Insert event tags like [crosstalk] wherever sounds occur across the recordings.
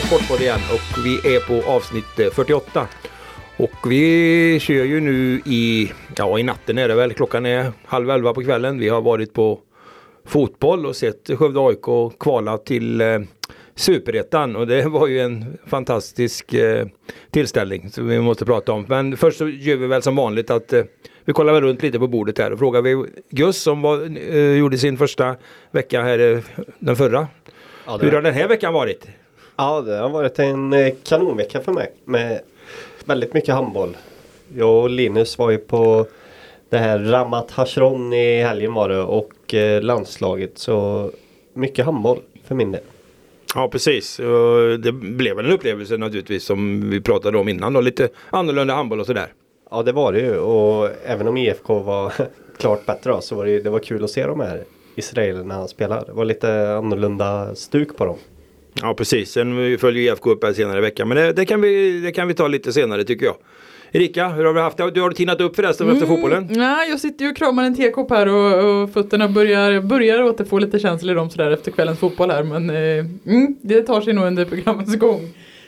Sportpodd igen och vi är på avsnitt 48. Och vi kör ju nu i, ja i natten är det väl, klockan är halv elva på kvällen. Vi har varit på fotboll och sett Skövde AIK kvala till eh, Superettan och det var ju en fantastisk eh, tillställning som vi måste prata om. Men först så gör vi väl som vanligt att eh, vi kollar väl runt lite på bordet här och frågar vi Gus som var, eh, gjorde sin första vecka här eh, den förra. Ja, Hur har den här veckan varit? Ja, det har varit en eh, kanonvecka för mig med väldigt mycket handboll. Jag och Linus var ju på det här Ramat Hashron i helgen var det och eh, landslaget så mycket handboll för min del. Ja precis. Det blev en upplevelse naturligtvis som vi pratade om innan. Då. Lite annorlunda handboll och sådär. Ja det var det ju och även om IFK var [laughs] klart bättre då, så var det, det var kul att se de här israelerna spela. Det var lite annorlunda stuk på dem. Ja precis. Sen följer IFK upp här senare i veckan. Men det, det, kan vi, det kan vi ta lite senare tycker jag. Erika, hur har vi haft det? Du har tinat upp förresten efter fotbollen? Nej, jag sitter ju och kramar en tekopp här och, och fötterna börjar, börjar återfå lite känsla i dem sådär efter kvällens fotboll här. Men eh, mm, det tar sig nog under programmets gång.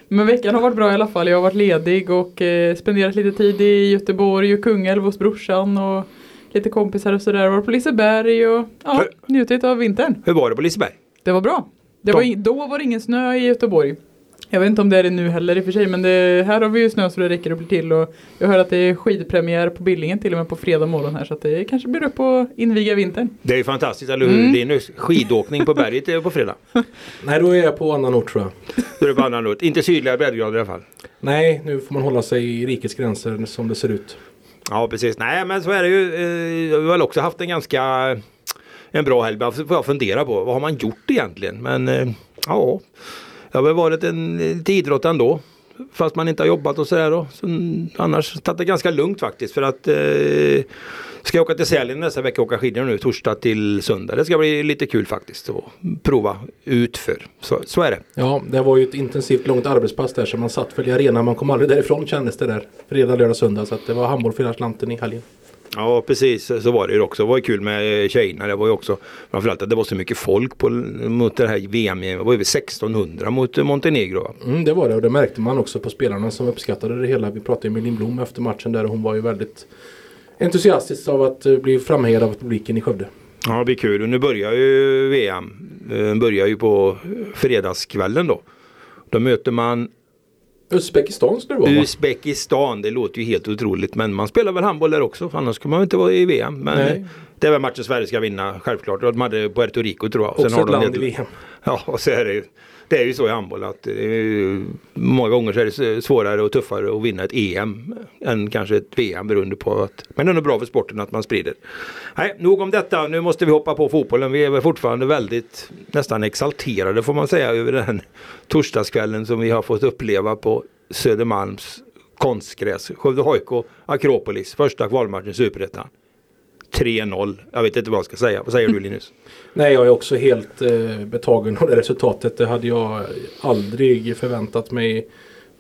Men veckan har varit bra i alla fall. Jag har varit ledig och eh, spenderat lite tid i Göteborg och Kungälv hos brorsan och lite kompisar och sådär. Varit på Liseberg och ja, Hur- njutit av vintern. Hur var det på Liseberg? Det var bra. Det var, i- då var det ingen snö i Göteborg. Jag vet inte om det är det nu heller i och för sig men det, här har vi ju snö så det räcker bli till och jag hör att det är skidpremiär på Billingen till och med på fredag morgon här så att det kanske blir upp och inviga vintern. Det är ju fantastiskt, eller hur Mm. Linus? Skidåkning på berget är på fredag. [laughs] Nej, då är jag på annan ort tror jag. Då är det på annan ort. Inte sydliga breddgrader i alla fall. Nej, nu får man hålla sig i rikets gränser som det ser ut. Ja precis. Nej men så är det ju. Eh, jag har väl också haft en ganska en bra helg. det får jag fundera på vad har man gjort egentligen? Men eh, ja, det har väl varit en lite idrott ändå. Fast man inte har jobbat och sådär då. Så, annars tagit det ganska lugnt faktiskt för att eh, ska jag åka till Sälen nästa vecka och åka skidor nu torsdag till söndag. Det ska bli lite kul faktiskt att prova utför. Så, så är det. Ja, det var ju ett intensivt långt arbetspass där så man satt väl i arenan. Man kom aldrig därifrån kändes det där. Fredag, lördag, söndag. Så att det var handboll för hela slanten i helgen. Ja precis så var det ju också. Det var ju kul med tjejerna. Det var ju också framförallt att det var så mycket folk på, mot det här VM. Det var över 1600 mot Montenegro. Mm, det var det och det märkte man också på spelarna som uppskattade det hela. Vi pratade med Lindblom efter matchen där och hon var ju väldigt entusiastisk av att eh, bli framhävd av publiken i Skövde. Ja det blir kul och nu börjar ju VM. Eh, börjar ju på fredagskvällen då. Då möter man Uzbekistan skulle det vara va? Uzbekistan. Det låter ju helt otroligt men man spelar väl handboll där också. För annars ska man inte vara i VM. Men Nej. det är väl matchen Sverige ska vinna självklart. De hade Puerto Rico tror jag. Också ett de land i VM. Ja, och så är det ju. Det är ju så i handboll att ju, många gånger så är det svårare och tuffare att vinna ett EM än kanske ett VM beroende på att men det är nog bra för sporten att man sprider. Nej, nog om detta. Nu måste vi hoppa på fotbollen. Vi är väl fortfarande väldigt nästan exalterade får man säga över den torsdagskvällen som vi har fått uppleva på Södermalms konstgräs. Skövde-Hojko, Akropolis, första kvalmatchen i Superettan. 3-0. Jag vet inte vad jag ska säga. Vad säger du Linus? [laughs] Nej, jag är också helt eh, betagen av det resultatet. Det hade jag aldrig förväntat mig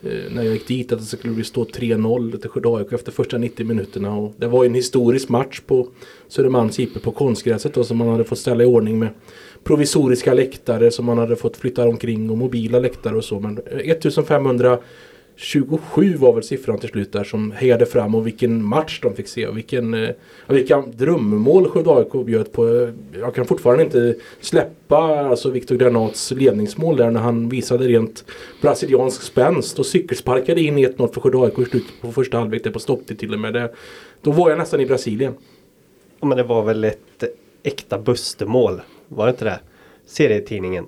eh, när jag gick dit att det skulle bli stå 3-0 till Skövde efter första 90 minuterna. Och det var ju en historisk match på Södermalms IP på konstgräset då, som man hade fått ställa i ordning med provisoriska läktare som man hade fått flytta omkring och mobila läktare och så. Men eh, 1500 27 var väl siffran till slut där som hejade fram och vilken match de fick se och vilken, eh, vilka drömmål Skövde AIK bjöd på. Jag kan fortfarande inte släppa alltså Viktor Granats ledningsmål där när han visade rent brasiliansk spänst och cykelsparkade in 1-0 för Skövde AIK i slutet på första halvlek, på stopptid till och med. Det, då var jag nästan i Brasilien. Ja, men det var väl ett äkta Bustermål, var det inte det? Serietidningen.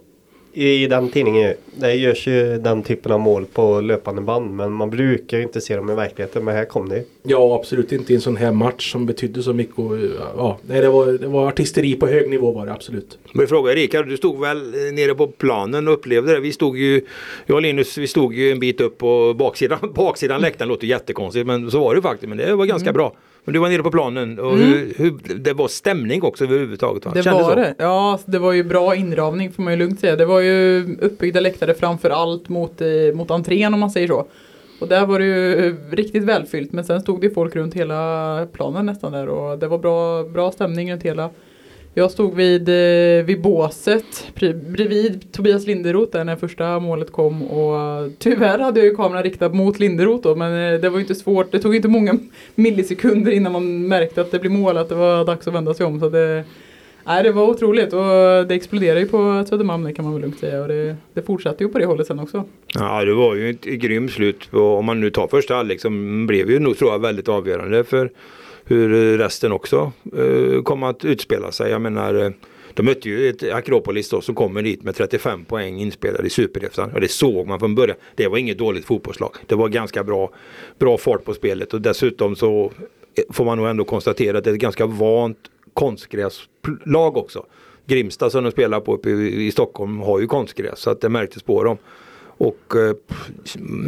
I den tidningen, där görs ju den typen av mål på löpande band. Men man brukar ju inte se dem i verkligheten. Men här kom det ju. Ja, absolut inte i en sån här match som betydde så mycket. Och, ja, nej, det, var, det var artisteri på hög nivå var det absolut. Men jag frågar Erika, du stod väl eh, nere på planen och upplevde det? Vi stod ju, jag och Linus, vi stod ju en bit upp på baksidan, [laughs] baksidan läktaren, låter jättekonstigt men så var det faktiskt. Men det var ganska bra. Men du var nere på planen och hur, hur, det var stämning också överhuvudtaget va? Det Kändes var så? det. Ja, det var ju bra inramning får man ju lugnt säga. Det var ju uppbyggda läktare framför allt mot, eh, mot entrén om man säger så. Och där var det ju eh, riktigt välfyllt men sen stod det folk runt hela planen nästan där och det var bra, bra stämning runt hela, jag stod vid, eh, vid båset bredvid Tobias Linderoth där när första målet kom och tyvärr hade jag ju kameran riktad mot Linderoth då men eh, det var ju inte svårt. Det tog inte många [laughs] millisekunder innan man märkte att det blev mål att det var dags att vända sig om. Så det, nej, det var otroligt och det exploderade ju på Södermalm kan man väl lugnt säga och det, det fortsatte ju på det hållet sen också. Ja, det var ju ett grymt slut. och Om man nu tar första halvlek som blev ju nog tror jag väldigt avgörande för hur eh, resten också eh, kom att utspela sig. Jag menar, eh, de mötte ju ett Akropolis då som kommer dit med 35 poäng inspelade i Superettan. Och det såg man från början. Det var inget dåligt fotbollslag. Det var ganska bra, bra fart på spelet och dessutom så eh, får man nog ändå konstatera att det är ett ganska vant konstgräslag också. Grimsta som de spelar på uppe i, Stockholm har ju konstgräs så att det märktes på dem. Och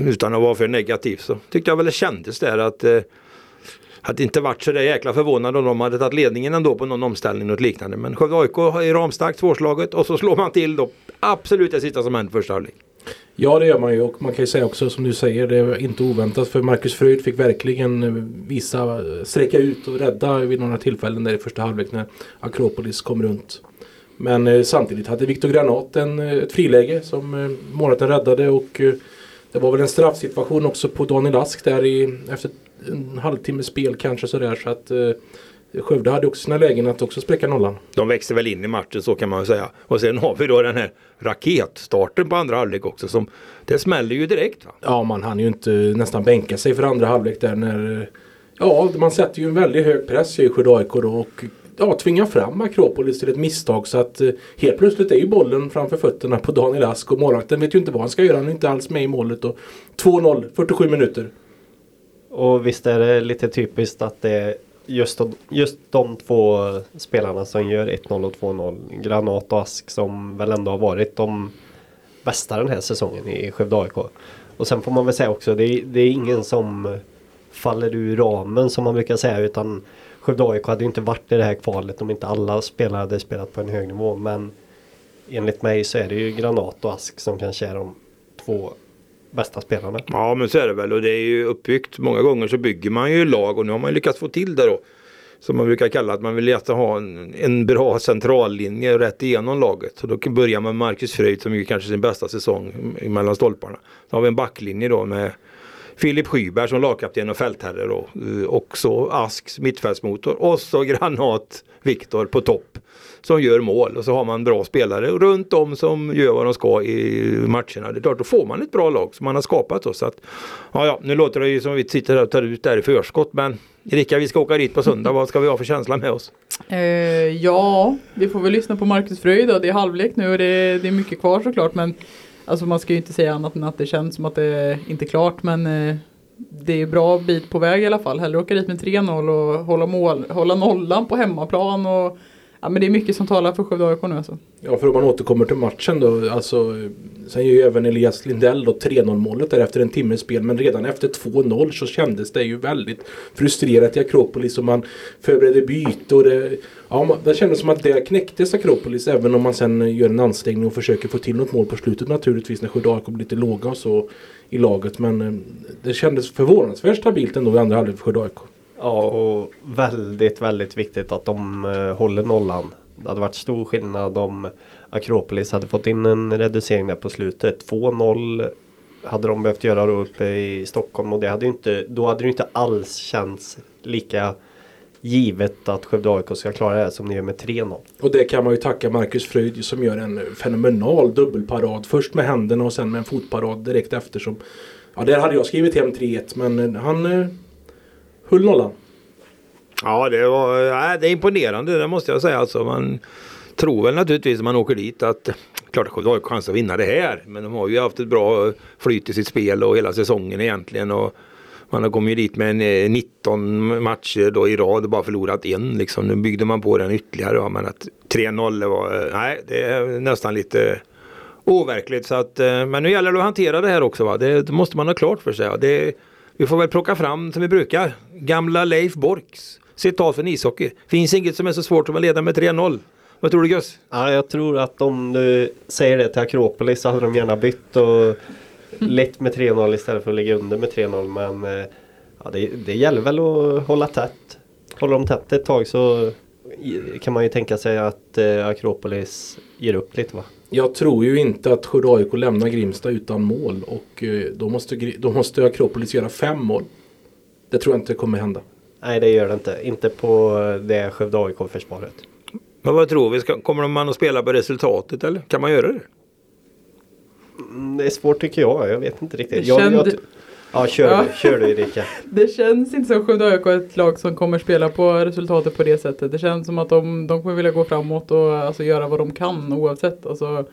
utan att vara för negativ så tyckte jag väl det kändes där att eh, hade inte varit så där jäkla förvånad om de hade tagit ledningen ändå på någon omställning och liknande. Men Skövde AIK är ramstarkt svårslaget och så slår man till då absolut det sista som hände första halvlek. Ja det gör man ju och man kan ju säga också som du säger det är inte oväntat för Marcus Fröjd fick verkligen visa, sträcka ut och rädda vid några tillfällen där i första halvlek när Akropolis kom runt. Men eh, samtidigt hade Viktor Granat en, eh, ett friläge som eh, målvakten räddade och eh, det var väl en straffsituation också på Daniel Ask där i, efter en halvtimme spel kanske sådär så att eh, Skövde hade också sina lägen att också spräcka nollan. De växte väl in i matchen så kan man väl säga. Och sen har vi då den här raketstarten på andra halvlek också. Som, det smäller ju direkt. Va? Ja, man hann ju inte nästan bänka sig för andra halvlek där när... Ja, man sätter ju en väldigt hög press i Skövde AIK då och ja, tvingar fram Akropolis till ett misstag så att eh, helt plötsligt är ju bollen framför fötterna på Daniel Ask och målvakten vet ju inte vad han ska göra. Han är inte alls med i målet och 2-0, 47 minuter. Och visst är det lite typiskt att det är just de, just de två spelarna som gör 1-0 och 2-0. Granat och Ask som väl ändå har varit de bästa den här säsongen i Skövde AIK. Och sen får man väl säga också, det är, det är ingen som faller ur ramen som man brukar säga utan Skövde AIK hade ju inte varit i det här kvalet om inte alla spelare hade spelat på en hög nivå. Men enligt mig så är det ju Granat och Ask som kanske är de två bästa spelarna. Ja men så är det väl och det är ju uppbyggt. Många gånger så bygger man ju lag och nu har man ju lyckats få till det då. Som man brukar kalla att man vill gärna ha en, en bra centrallinje rätt igenom laget. Så då kan börja med Marcus Fröjd som ju kanske sin bästa säsong mellan stolparna. Då har vi en backlinje då med Filip Skyberg som lagkapten och fältherre då. Eh, och så Asks mittfältsmotor och så Granat Viktor på topp. Som gör mål och så har man bra spelare runt om som gör vad de ska i matcherna. Det är klart, då får man ett bra lag som man har skapat. Då, så att, ja, ja, nu låter det ju som vi sitter här och tar ut det här i förskott men Erika, vi ska åka dit på söndag. Vad ska vi ha för känsla med oss? Eh, ja, vi får väl lyssna på Marcus Fröjd. Det är halvlek nu och det, det är mycket kvar såklart. Men alltså man ska ju inte säga annat än att det känns som att det är inte är klart. Men eh, det är bra bit på väg i alla fall. Hellre åka dit med 3-0 och hålla, mål, hålla nollan på hemmaplan. Och, ja, men det är mycket som talar för Skövde AIK nu alltså. Ja, för om man återkommer till matchen då. Alltså, sen gör ju även Elias Lindell då 3-0 målet där efter en timmes spel. Men redan efter 2-0 så kändes det ju väldigt frustrerat i Akropolis. Och man förberedde byte och det, ja, det kändes som att det knäcktes Akropolis. Även om man sen gör en ansträngning och försöker få till något mål på slutet naturligtvis. När Skövde AIK blir lite låga och så i laget. Men eh, det kändes förvånansvärt stabilt ändå i andra halvlek för Skövde AIK. Ja, och väldigt, väldigt viktigt att de eh, håller nollan. Det hade varit stor skillnad om Akropolis hade fått in en reducering där på slutet. 2-0 hade de behövt göra då uppe i Stockholm och det hade ju inte, då hade det ju inte alls känts lika givet att Skövde AIK ska klara det här som ni gör med 3-0. Och det kan man ju tacka Marcus Fröjd som gör en fenomenal dubbelparad. Först med händerna och sen med en fotparad direkt efter. Som, ja, där hade jag skrivit hem 3-1 men eh, han eh, Hullnollan? Ja, det, var, nej, det är imponerande, det måste jag säga. Alltså, man tror väl naturligtvis när man åker dit att klart att har chans att vinna det här. Men de har ju haft ett bra flyt i sitt spel och hela säsongen egentligen. Och man har kommit dit med en, eh, 19 matcher då i rad och bara förlorat en. Liksom. Nu byggde man på den ytterligare. Ja, men att 3-0 var, eh, nej, det är nästan lite overkligt. Så att, eh, men nu gäller det att hantera det här också. Va? Det, det måste man ha klart för sig. Ja. Det, vi får väl plocka fram som vi brukar. Gamla Leif Borks citat från ishockey. Finns inget som är så svårt som att leda med 3-0. Vad tror du Gus? Ja, jag tror att om du säger det till Akropolis så hade de gärna bytt och lett med 3-0 istället för att ligga under med 3-0. Men eh, ja, det, det gäller väl att hålla tätt. Håller de tätt ett tag så kan man ju tänka sig att eh, Akropolis ger upp lite va? Jag tror ju inte att Skövde AIK lämnar Grimsta utan mål och eh, då måste, då måste Akropolis göra fem mål. Det tror jag inte kommer hända. Nej det gör det inte. Inte på det Skövde AIK-försvaret. Men vad tror vi? Ska, kommer man att spela på resultatet eller? Kan man göra det? Mm, Det är svårt tycker jag. Jag vet inte riktigt. Det Jag, jag, ja, kör, Ja. Du, kör du Erika. [laughs] Det känns inte som Skövde AIK är ett lag som kommer spela på resultatet på det sättet. Det känns som att de, de kommer vilja gå framåt och alltså, göra vad de kan oavsett. Alltså,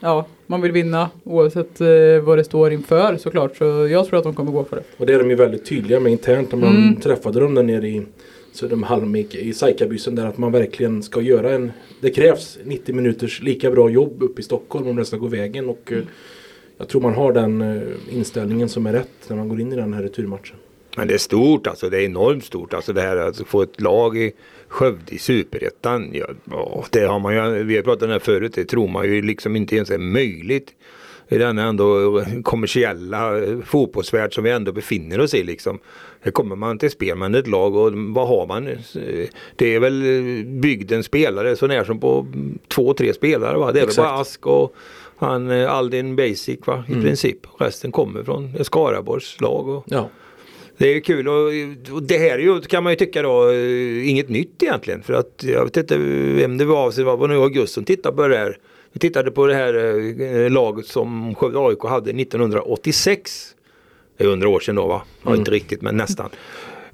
ja, man vill vinna oavsett eh, vad det står inför såklart. Så jag tror att de kommer gå för det. Och det är de ju väldigt tydliga med internt när man Mm. träffade dem där nere i Södermalm i, i Saikabysen där att man verkligen ska göra en Det krävs 90 minuters lika bra jobb upp i Stockholm om det ska gå vägen och eh, jag tror man har den eh, inställningen som är rätt när man går in i den här returmatchen. Men det är stort alltså. Det är enormt stort. Alltså det här att få ett lag i Skövde i Superettan. Ja, det har man ju, vi har pratat om det här förut. Det tror man ju liksom inte ens är möjligt. I den ändå kommersiella eh, fotbollsvärld som vi ändå befinner oss i liksom. Här kommer man till spel med ett lag och vad har man? Eh, Det är väl bygdens spelare så när som på två, tre spelare va? Det är Exakt. väl bara Ask och han eh, Aldin Basic va? I princip. Resten kommer från Skaraborgs lag. Och, Ja, det är kul och, och det här är ju, kan man ju tycka då eh, inget nytt egentligen. För att jag vet inte vem det var, så det var nog August som tittade på det här. Vi tittade på det här eh, laget som Skövde AIK hade 1986. Det är hundra år sedan då va? Ja, inte riktigt men nästan. [laughs]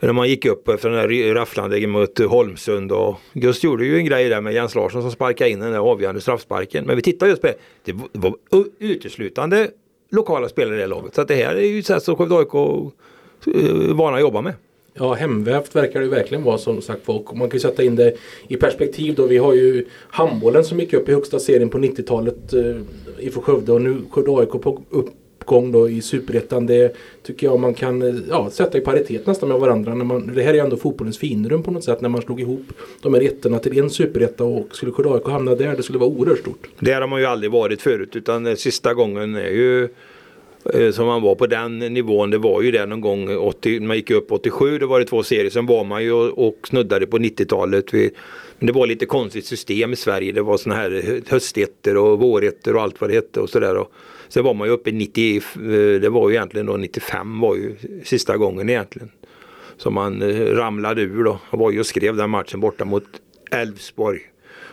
När man gick upp efter den där rafflande mot Holmsund och Gust gjorde ju en grej där med Jens Larsson som sparkade in den där avgörande straffsparken. Men vi tittar just på det. Det var uteslutande lokala spelare i det laget. Så att det här är ju ett sätt som Skövde AIK eh, vana att jobba med. Ja, hemvävt verkar det ju verkligen vara som sagt var. Och man kan ju sätta in det i perspektiv då. Vi har ju handbollen som gick upp i högsta serien på 90-talet eh, ifrån Skövde och nu Skövde AIK på uppgång då i Superettan. Det tycker jag man kan eh, ja, sätta i paritet nästan med varandra. När man, det här är ändå fotbollens finrum på något sätt. När man slog ihop de här ettorna till en Superetta och skulle kunna AIK hamna där, det skulle vara oerhört stort. Där har man ju aldrig varit förut utan eh, sista gången är ju eh, som man var på den nivån det var ju det någon gång 80, när man gick upp 87 då var det två serier. Sen var man ju och, och snuddade på 90-talet. Men det var lite konstigt system i Sverige. Det var såna här höstetter och våretter och allt vad det hette och sådär. Sen var man ju uppe i 90, eh, det var ju egentligen då 95 var ju sista gången egentligen. Som man eh, ramlade ur då. Jag var ju och skrev den matchen borta mot Elfsborg.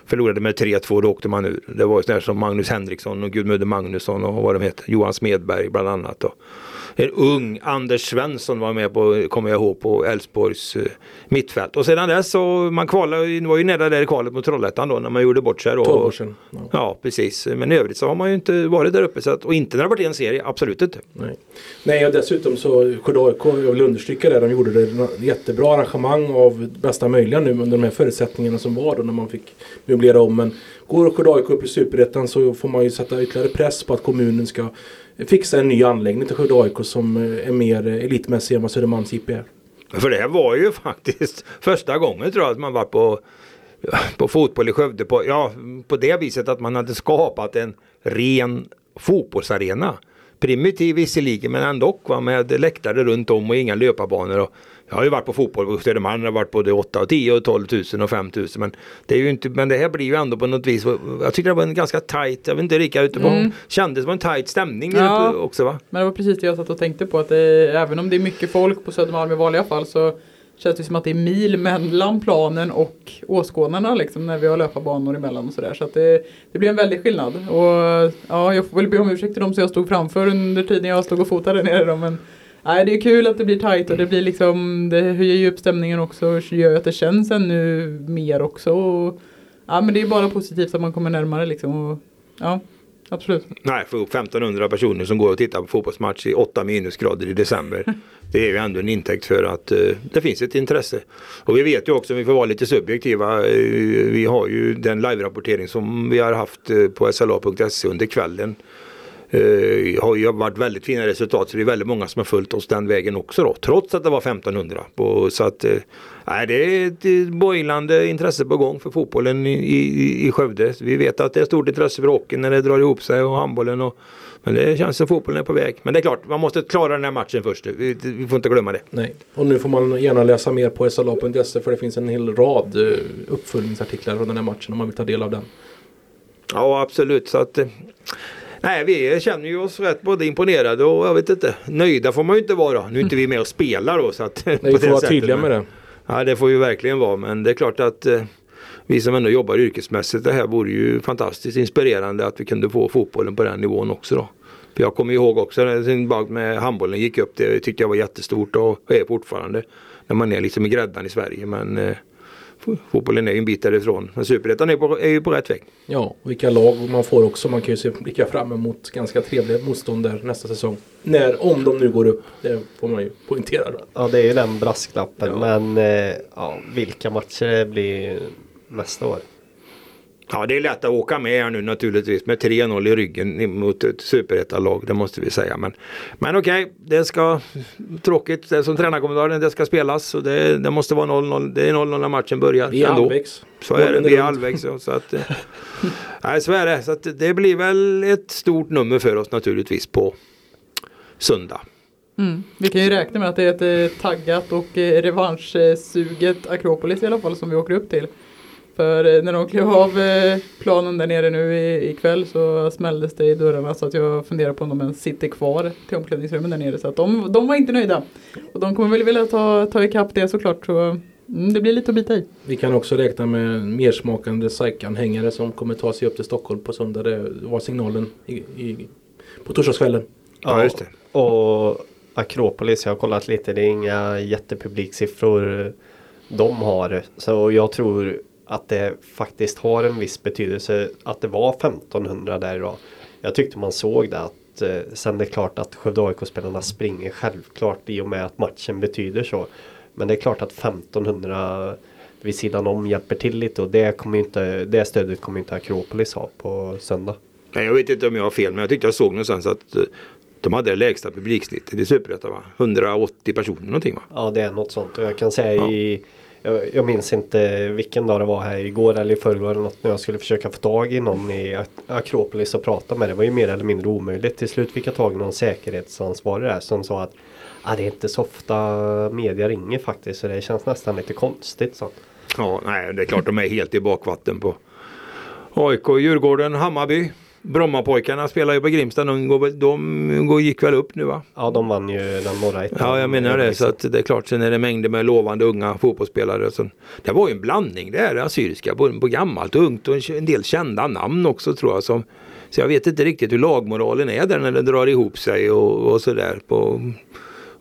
Förlorade med 3-2, då åkte man ur. Det var ju sådär som Magnus Henriksson och Gudmund Magnusson och vad de heter. Johan Smedberg bland annat. Och en ung Anders Svensson var med på, kommer jag ihåg, på Elfsborgs eh, mittfält. Och sedan dess så, man kvalade, det var ju nära där i kvalet mot Trollhättan då när man gjorde bort sig. Då. 12 år sedan. Ja. Ja, precis. Men i övrigt så har man ju inte varit där uppe. Så att, och inte när det har varit en serie, absolut inte. Nej. Nej, och dessutom så Skövde AIK, jag vill understryka det, de gjorde det jättebra arrangemang av bästa möjliga nu under de här förutsättningarna som var då när man fick möblera om. Men går Skövde AIK upp i Superettan så får man ju sätta ytterligare press på att kommunen ska fixa en ny anläggning till Skövde AIK som eh, är mer elitmässig än vad Södermalms IP är. För det här var ju faktiskt första gången tror jag att man var på, på fotboll i Skövde. På, ja, på det viset att man hade skapat en ren fotbollsarena. Primitiv visserligen men ändå va, med läktare runt om och inga löparbanor. Och jag har ju varit på fotboll på Södermalm, jag har varit både 8 och 10 och 12 000 och 5 000. Men det, är ju inte, men det här blir ju ändå på något vis, jag tycker det var en ganska tight, jag vet inte Rika, ute på, Mm. kändes som en tight stämning Ja. också va? Men det var precis det jag satt och tänkte på att det, även om det är mycket folk på Södermalm i vanliga fall så känns det som att det är mil mellan planen och åskådarna liksom när vi har löparbanor emellan och sådär. Så att det, det blir en väldig skillnad. Och ja, jag får väl be om ursäkt till dem som jag stod framför under tiden jag stod och fotade där nere då, men Nej, det är kul att det blir tajt och det blir liksom, det höjer ju upp stämningen också och gör ju att det känns ännu mer också. Och, ja, men det är bara positivt att man kommer närmare liksom. Och, ja, absolut. Nej, få upp 1500 personer som går och tittar på fotbollsmatch i 8 minusgrader i december. [laughs] Det är ju ändå en intäkt för att eh, det finns ett intresse. Och vi vet ju också, om vi får vara lite subjektiva, eh, vi har ju den live-rapportering som vi har haft eh, på sla.se under kvällen. Eh, har ju varit väldigt fina resultat så det är väldigt många som har följt oss den vägen också då. Trots att det var 1500. På, så att, eh, det är ett boilande intresse på gång för fotbollen i, i, i Skövde. Vi vet att det är stort intresse för hockeyn när det drar ihop sig och handbollen. Och, men det känns som fotbollen är på väg. Men det är klart, man måste klara den här matchen först. Vi, vi får inte glömma det. Nej, och nu får man gärna läsa mer på sla.se för det finns en hel rad eh, uppföljningsartiklar från den här matchen om man vill ta del av den. Ja, absolut. Så att, eh, Nej, vi känner ju oss rätt både imponerade och jag vet inte. Nöjda får man ju inte vara. Nu är inte vi med och spelar då. Så att, [laughs] Nej, vi får vara tydliga med det. Ja, det får vi verkligen vara. Men det är klart att eh, vi som ändå jobbar yrkesmässigt. Det här vore ju fantastiskt inspirerande att vi kunde få fotbollen på den nivån också då. För jag kommer ihåg också när med handbollen gick upp. Det tyckte jag var jättestort och är fortfarande. När man är liksom i gräddan i Sverige. Men eh, fotbollen är ju en bit därifrån. Men superettan är, är ju på rätt väg. Ja, och vilka lag man får också. Man kan ju se blicka fram emot ganska trevliga motstånd där nästa säsong. När, om de nu går upp. Det får man ju poängtera. Då. Ja, det är ju den brasklappen. Ja. Men eh, ja, vilka matcher det blir nästa år. Ja det är lätt att åka med här nu naturligtvis med 3-0 i ryggen mot ett superettalag. Det måste vi säga. Men, men okej, okay, det ska tråkigt det som tränarkommentaren. Det ska spelas så det, det måste vara 0-0. Det är 0-0 när matchen börjar. Vi är halvvägs. Så är det. Vi är halvvägs. Så att, nej, så är det. Så att det blir väl ett stort nummer för oss naturligtvis på söndag. Mm. Vi kan ju räkna med att det är ett eh, taggat och eh, revanschsuget Akropolis i alla fall som vi åker upp till. För eh, när de klev av eh, planen där nere nu ikväll så smälldes det i dörrarna så att jag funderar på om de ens sitter kvar till omklädningsrummen där nere. Så att de, de var inte nöjda. Och de kommer väl vilja ta, ta ikapp det såklart. Så mm, det blir lite att bita i. Vi kan också räkna med mersmakande SAIK-anhängare som kommer ta sig upp till Stockholm på söndag. Det var signalen i, i, på torsdagskvällen. Ja, just det. Och Akropolis, jag har kollat lite, det är inga jättepubliksiffror de har. Så jag tror att det faktiskt har en viss betydelse att det var 1500 där idag. Jag tyckte man såg det att eh, sen det är klart att Skövde AIK-spelarna springer självklart i och med att matchen betyder så. Men det är klart att 1500 vid sidan om hjälper till lite och det, kommer inte, det stödet kommer inte Akropolis ha på söndag. Nej, jag vet inte om jag har fel men jag tyckte jag såg någonstans att eh, de hade det lägsta publiksnittet i Superettan va? 180 personer någonting va? Ja det är något sånt och jag kan säga ja. i jag, jag, minns inte vilken dag det var här igår eller i förrgår eller något när jag skulle försöka få tag i någon i Akropolis och prata med. Det var ju mer eller mindre omöjligt. Till slut fick jag tag i någon säkerhetsansvarig där som sa att ah, det är inte så ofta media ringer faktiskt så det känns nästan lite konstigt. Så. Ja, nej, det är klart de är helt i bakvatten på AIK, Djurgården, Hammarby. Brommapojkarna spelar ju på Grimsta. De, går, de går, gick väl upp nu va? Ja de vann ju den norra. Ja jag menar det. Så att det är klart sen är det mängder med lovande unga fotbollsspelare. Så, det var ju en blandning det här assyriska. Både på gammalt och ungt och en del kända namn också tror jag. Som, så jag vet inte riktigt hur lagmoralen är där när det drar ihop sig och, och sådär.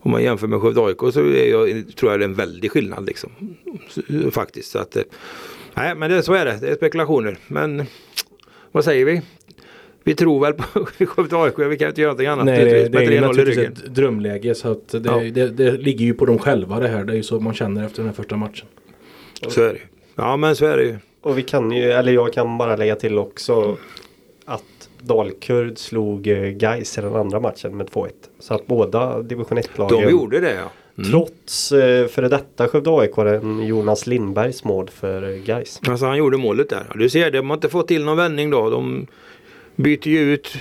Om man jämför med Skövde AIK så är jag, tror jag det är en väldig skillnad liksom. Faktiskt. Så att, nej men det, så är det. Det är spekulationer. Men vad säger vi? Vi tror väl på [laughs] Skövde AIK. Vi kan inte göra någonting annat. Nej, det, det är naturligtvis ett drömläge. Så att det, ja. det, det, ligger ju på dem själva det här. Det är ju så man känner efter den här första matchen. Så är det Ja men så är det ju. Och vi kan ju, eller jag kan bara lägga till också att Dalkurd slog eh, Gais i den andra matchen med 2-1. Så att båda division 1-lagen. De gjorde det ja. Mm. Trots eh, före detta Skövde AIK Jonas Lindbergs mål för Gais. Alltså han gjorde målet där. Du ser, de har inte fått till någon vändning då. De byter ju ut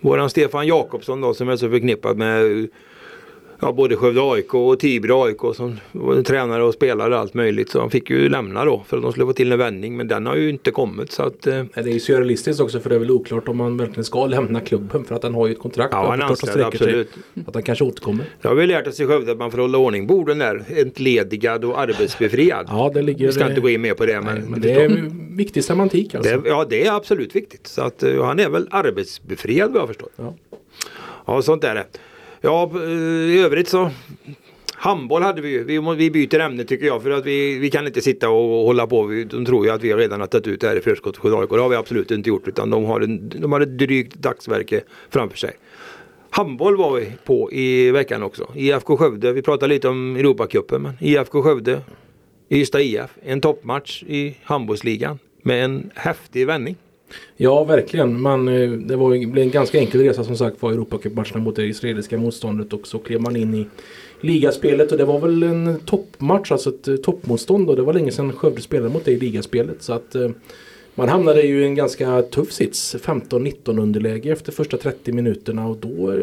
våran Stefan Jakobsson då som är så förknippad med ja, både Skövde AIK och Tibro AIK som tränare och spelare och allt möjligt. Så han fick ju lämna då för att de skulle få till en vändning. Men den har ju inte kommit. Så att, eh. Det är ju surrealistiskt också för det är väl oklart om man verkligen ska lämna klubben för att han har ju ett kontrakt. Ja, han anställd, absolut. Att han kanske återkommer. Det har vi lärt oss i Skövde att man får hålla ordning på orden där. Entledigad och arbetsbefriad. ja, det ligger... Vi ska inte gå in mer på det. Men, nej, men det är viktig semantik alltså. Det, ja, det är absolut viktigt. Så att uh, han är väl arbetsbefriad vad jag förstår. Ja, ja sånt är det. Ja, eh, i övrigt så Handboll hade vi ju. Vi, vi byter ämne tycker jag för att vi, vi kan inte sitta och hålla på. de tror ju att vi redan har tagit ut det här i förskott för AIK. Det har vi absolut inte gjort utan de har, en, de har ett drygt dagsverke framför sig. Handboll var vi på i veckan också. IFK Skövde. Vi pratade lite om Europacupen men IFK Skövde. Ystad IF. En toppmatch i handbollsligan med en häftig vändning. Ja, verkligen. Man, eh, det var, det blev en ganska enkel resa som sagt var Europacupmatcherna mot det israeliska motståndet och så klev man in i ligaspelet och det var väl en toppmatch, alltså ett eh, toppmotstånd och det var länge sedan Skövde spelade mot det i ligaspelet. Så att eh, man hamnade ju i en ganska tuff sits, 15-19 underläge efter första 30 minuterna och då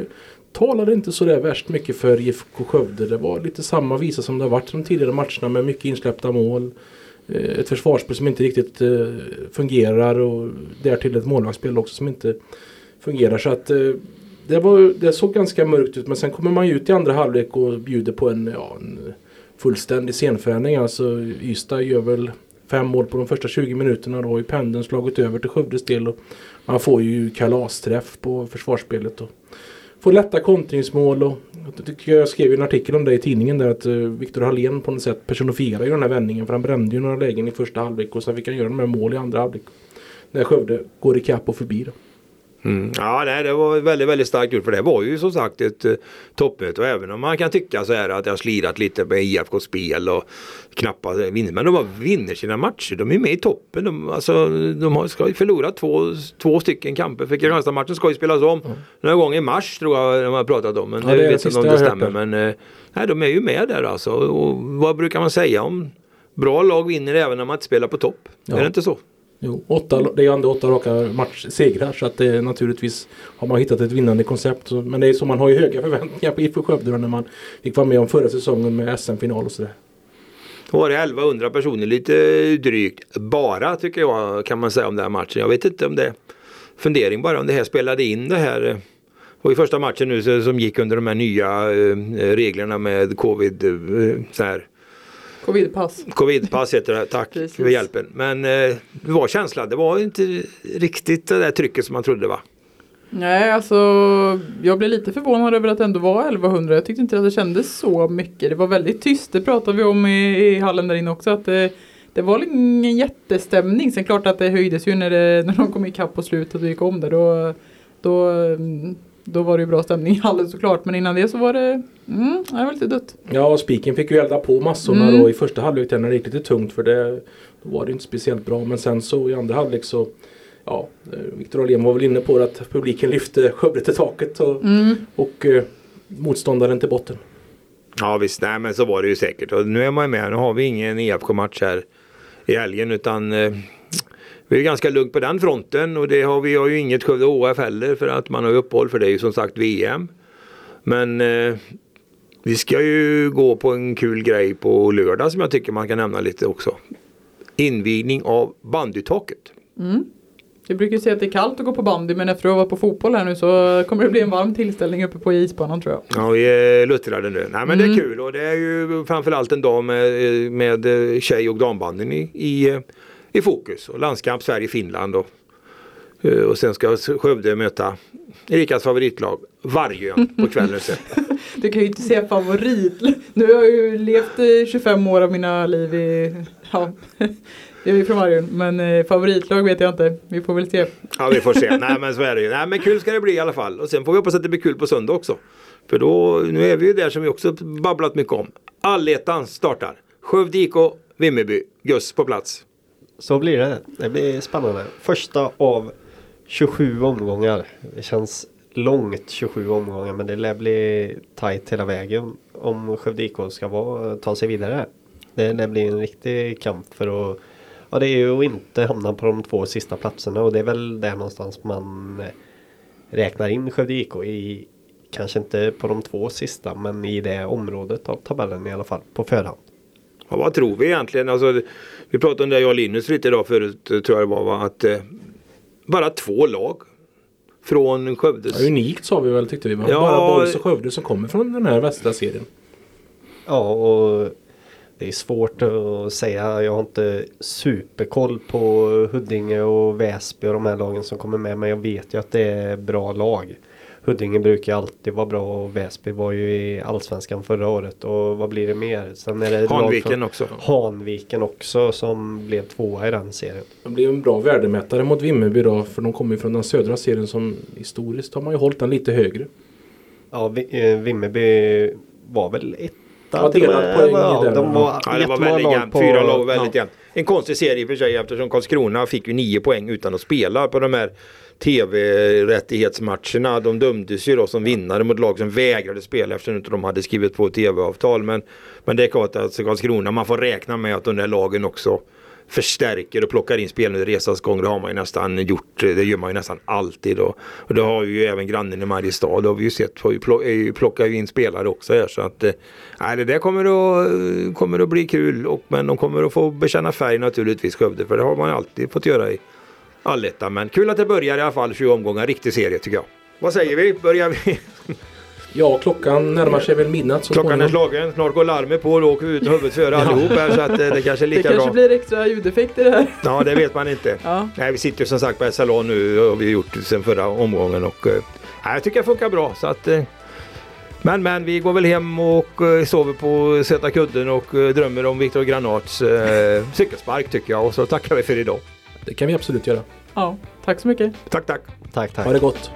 talade inte så där värst mycket för IFK Skövde. Det var lite samma visa som det har varit de tidigare matcherna med mycket insläppta mål. Eh, ett försvarsspel som inte riktigt eh, fungerar och därtill ett målvaktsspel också som inte fungerar. Så att eh, det, var, det såg ganska mörkt ut men sen kommer man ju ut i andra halvlek och bjuder på en, ja, en fullständig scenförändring. Alltså Ystad gör väl fem mål på de första 20 minuterna. Då har ju pendeln slagit över till Skövdes del. Och man får ju kalasträff på försvarsspelet. Och får lätta kontringsmål. Och, jag skrev en artikel om det i tidningen där att eh, Viktor Hallén på något sätt personifierar ju den här vändningen. För han brände ju några lägen i första halvlek och sen fick han göra de här mål i andra halvlek. När Skövde går ikapp och förbi. Då. Mm. Ja, nej, det var väldigt, väldigt starkt gjort för det var ju som sagt ett uh, toppmöte och även om man kan tycka så här att jag slirat lite med IFK spel och knappt vinner. Men de har vinner sina matcher. De är med i toppen. De, alltså, de har, ska ju förlora två, två stycken kamper. För Kristianstad-matchen ska ju spelas om mm. några gånger i mars tror jag de har pratat om. Men ja, det vet inte om det stämmer. Men uh, nej, de är ju med där alltså. Och vad brukar man säga om bra lag vinner även när man inte spelar på topp? Ja. Är det inte så? Jo, åtta, det är ju ändå åtta raka matchsegrar så att det naturligtvis har man hittat ett vinnande koncept. Men det är så man har ju höga förväntningar på IFK Skövde när man fick vara med om förra säsongen med SM-final och sådär. Då var det 1100 personer lite drygt. Bara tycker jag kan man säga om den här matchen. Jag vet inte om det är fundering bara om det här spelade in det här. Eh, det var ju första matchen nu som gick under de här nya eh, reglerna med covid. Så här Covidpass. Covidpass heter det, tack för hjälpen. Men eh, det var känslan, det var inte riktigt det där trycket som man trodde va? Nej, alltså jag blev lite förvånad över att det ändå var 1100. Jag tyckte inte att det kändes så mycket. Det var väldigt tyst, det pratade vi om i, i hallen där inne också. Att det, det var ingen jättestämning. Sen klart att det höjdes ju när, det, när de kom ikapp på slutet och gick om där. Då, då mm, då var det ju bra stämning i hallen såklart. Men innan det så var det, mm, det var lite dött. Ja, och Spiken fick ju elda på massorna mm. då i första halvlek när det gick lite tungt. För det då var det inte speciellt bra. Men sen så i andra halvlek så Ja, eh, Viktor Ahlén var väl inne på att publiken lyfte Skövde till taket och, mm. och eh, motståndaren till botten. Ja visst, nej men så var det ju säkert. Och nu är man med. Nu har vi ingen IFK-match här i helgen utan eh, vi är ganska lugnt på den fronten och det har vi har ju inget Skövde HF heller för att man har uppehåll för det är ju som sagt VM. Men eh, vi ska ju gå på en kul grej på lördag som jag tycker man kan nämna lite också. Invigning av bandytaket. Mm. Vi brukar säga att det är kallt att gå på bandy men efter att ha varit på fotboll här nu så kommer det bli en varm tillställning uppe på isbanan tror jag. Ja vi är luttrade nu. Nej men mm. det är mm. kul och det är ju framförallt en dag med, med tjej och dambandyn i, i i fokus. Och landskamp Sverige-Finland och, eh, och sen ska Skövde möta Erikas favoritlag Vargön på kvällen [laughs] sen. du kan ju inte säga favorit. Nu har jag ju levt 25 år av mina liv i ja, [laughs] jag är från Vargön men eh, favoritlag vet jag inte. Vi får väl se. Ja vi får se. Nej men så är det ju. Nej men kul ska det bli i alla fall. Och sen får vi hoppas att det blir kul på söndag också. För då, nu är vi ju där som vi också babblat mycket om. Allettan startar. Skövde IK, Vimmerby, Gus på plats. Så blir det. Det blir spännande. Första av 27 omgångar. Det känns långt 27 omgångar men det lär bli tajt hela vägen om Skövde IK ska vara, ta sig vidare. Det lär bli en riktig kamp för att Ja det är ju att inte hamna på de två sista platserna och det är väl där någonstans man räknar in Skövde IK i Kanske inte på de två sista men i det området av tabellen i alla fall på förhand. Ja, vad tror vi egentligen? Alltså, vi pratade om det jag och Linus lite idag förut tror jag det var. Va? Att eh, bara två lag från Skövdes. Ja, unikt sa vi väl tyckte vi. Ja, bara Boys och Skövde som kommer från den här västra serien. Ja och det är svårt att säga. Jag har inte superkoll på Huddinge och Väsby och de här lagen som kommer med. Men jag vet ju att det är bra lag. Huddinge brukar alltid vara bra och Väsby var ju i Allsvenskan förra året. Och vad blir det mer? Sen är det Hanviken också. Hanviken också som blev tvåa i den serien. Det blir en bra värdemätare mot Vimmerby då. För de kommer ju från den södra serien som historiskt har man ju hållit den lite högre. Ja, eh, Vimmerby var väl ett Ja, till och delad med. poäng i Ja, den. de var Ja, det var väldigt jämnt. på- Fyra lag väldigt ja. jämnt. En konstig serie i och för sig eftersom Karlskrona fick ju nio poäng utan att spela på de här tv-rättighetsmatcherna. De dömdes ju då som vinnare mot lag som vägrade spela eftersom inte de hade skrivit på tv-avtal. Men, men det är klart att alltså Karlskrona, man får räkna med att de där lagen också förstärker och plockar in spel under resans gång. Det har man ju nästan gjort. Det gör man ju nästan alltid. Och, och det har ju även grannen i Mariestad. Det har vi ju sett. Har ju plockar ju in spelare också här. Så att, eh, nej, det där kommer att, eh, kommer att bli kul. Och, men de kommer att få bekänna färg naturligtvis Skövde. För det har man ju alltid fått göra i allettan. Men kul att det börjar i alla fall 20 omgångar. Riktig serie tycker jag. Vad säger vi? Börjar vi? [laughs] Ja, klockan närmar sig väl midnatt så Klockan är slagen. Snart går larmet på och då åker vi ut huvudet före allihop här. Så att eh, det kanske är Det lika kanske bra. blir extra ljudeffekter det här. Ja, det vet man inte. Ja. Nej, vi sitter ju som sagt på salon nu och vi har gjort sen förra omgången och eh, nej, jag tycker det funkar bra så att eh, men men vi går väl hem och eh, sover på Sätta kudden och eh, drömmer om Viktor Granats eh, cykelspark tycker jag och så tackar vi för idag. Det kan vi absolut göra. ja, tack så mycket. Tack tack! Tack, tack. Ha det gott.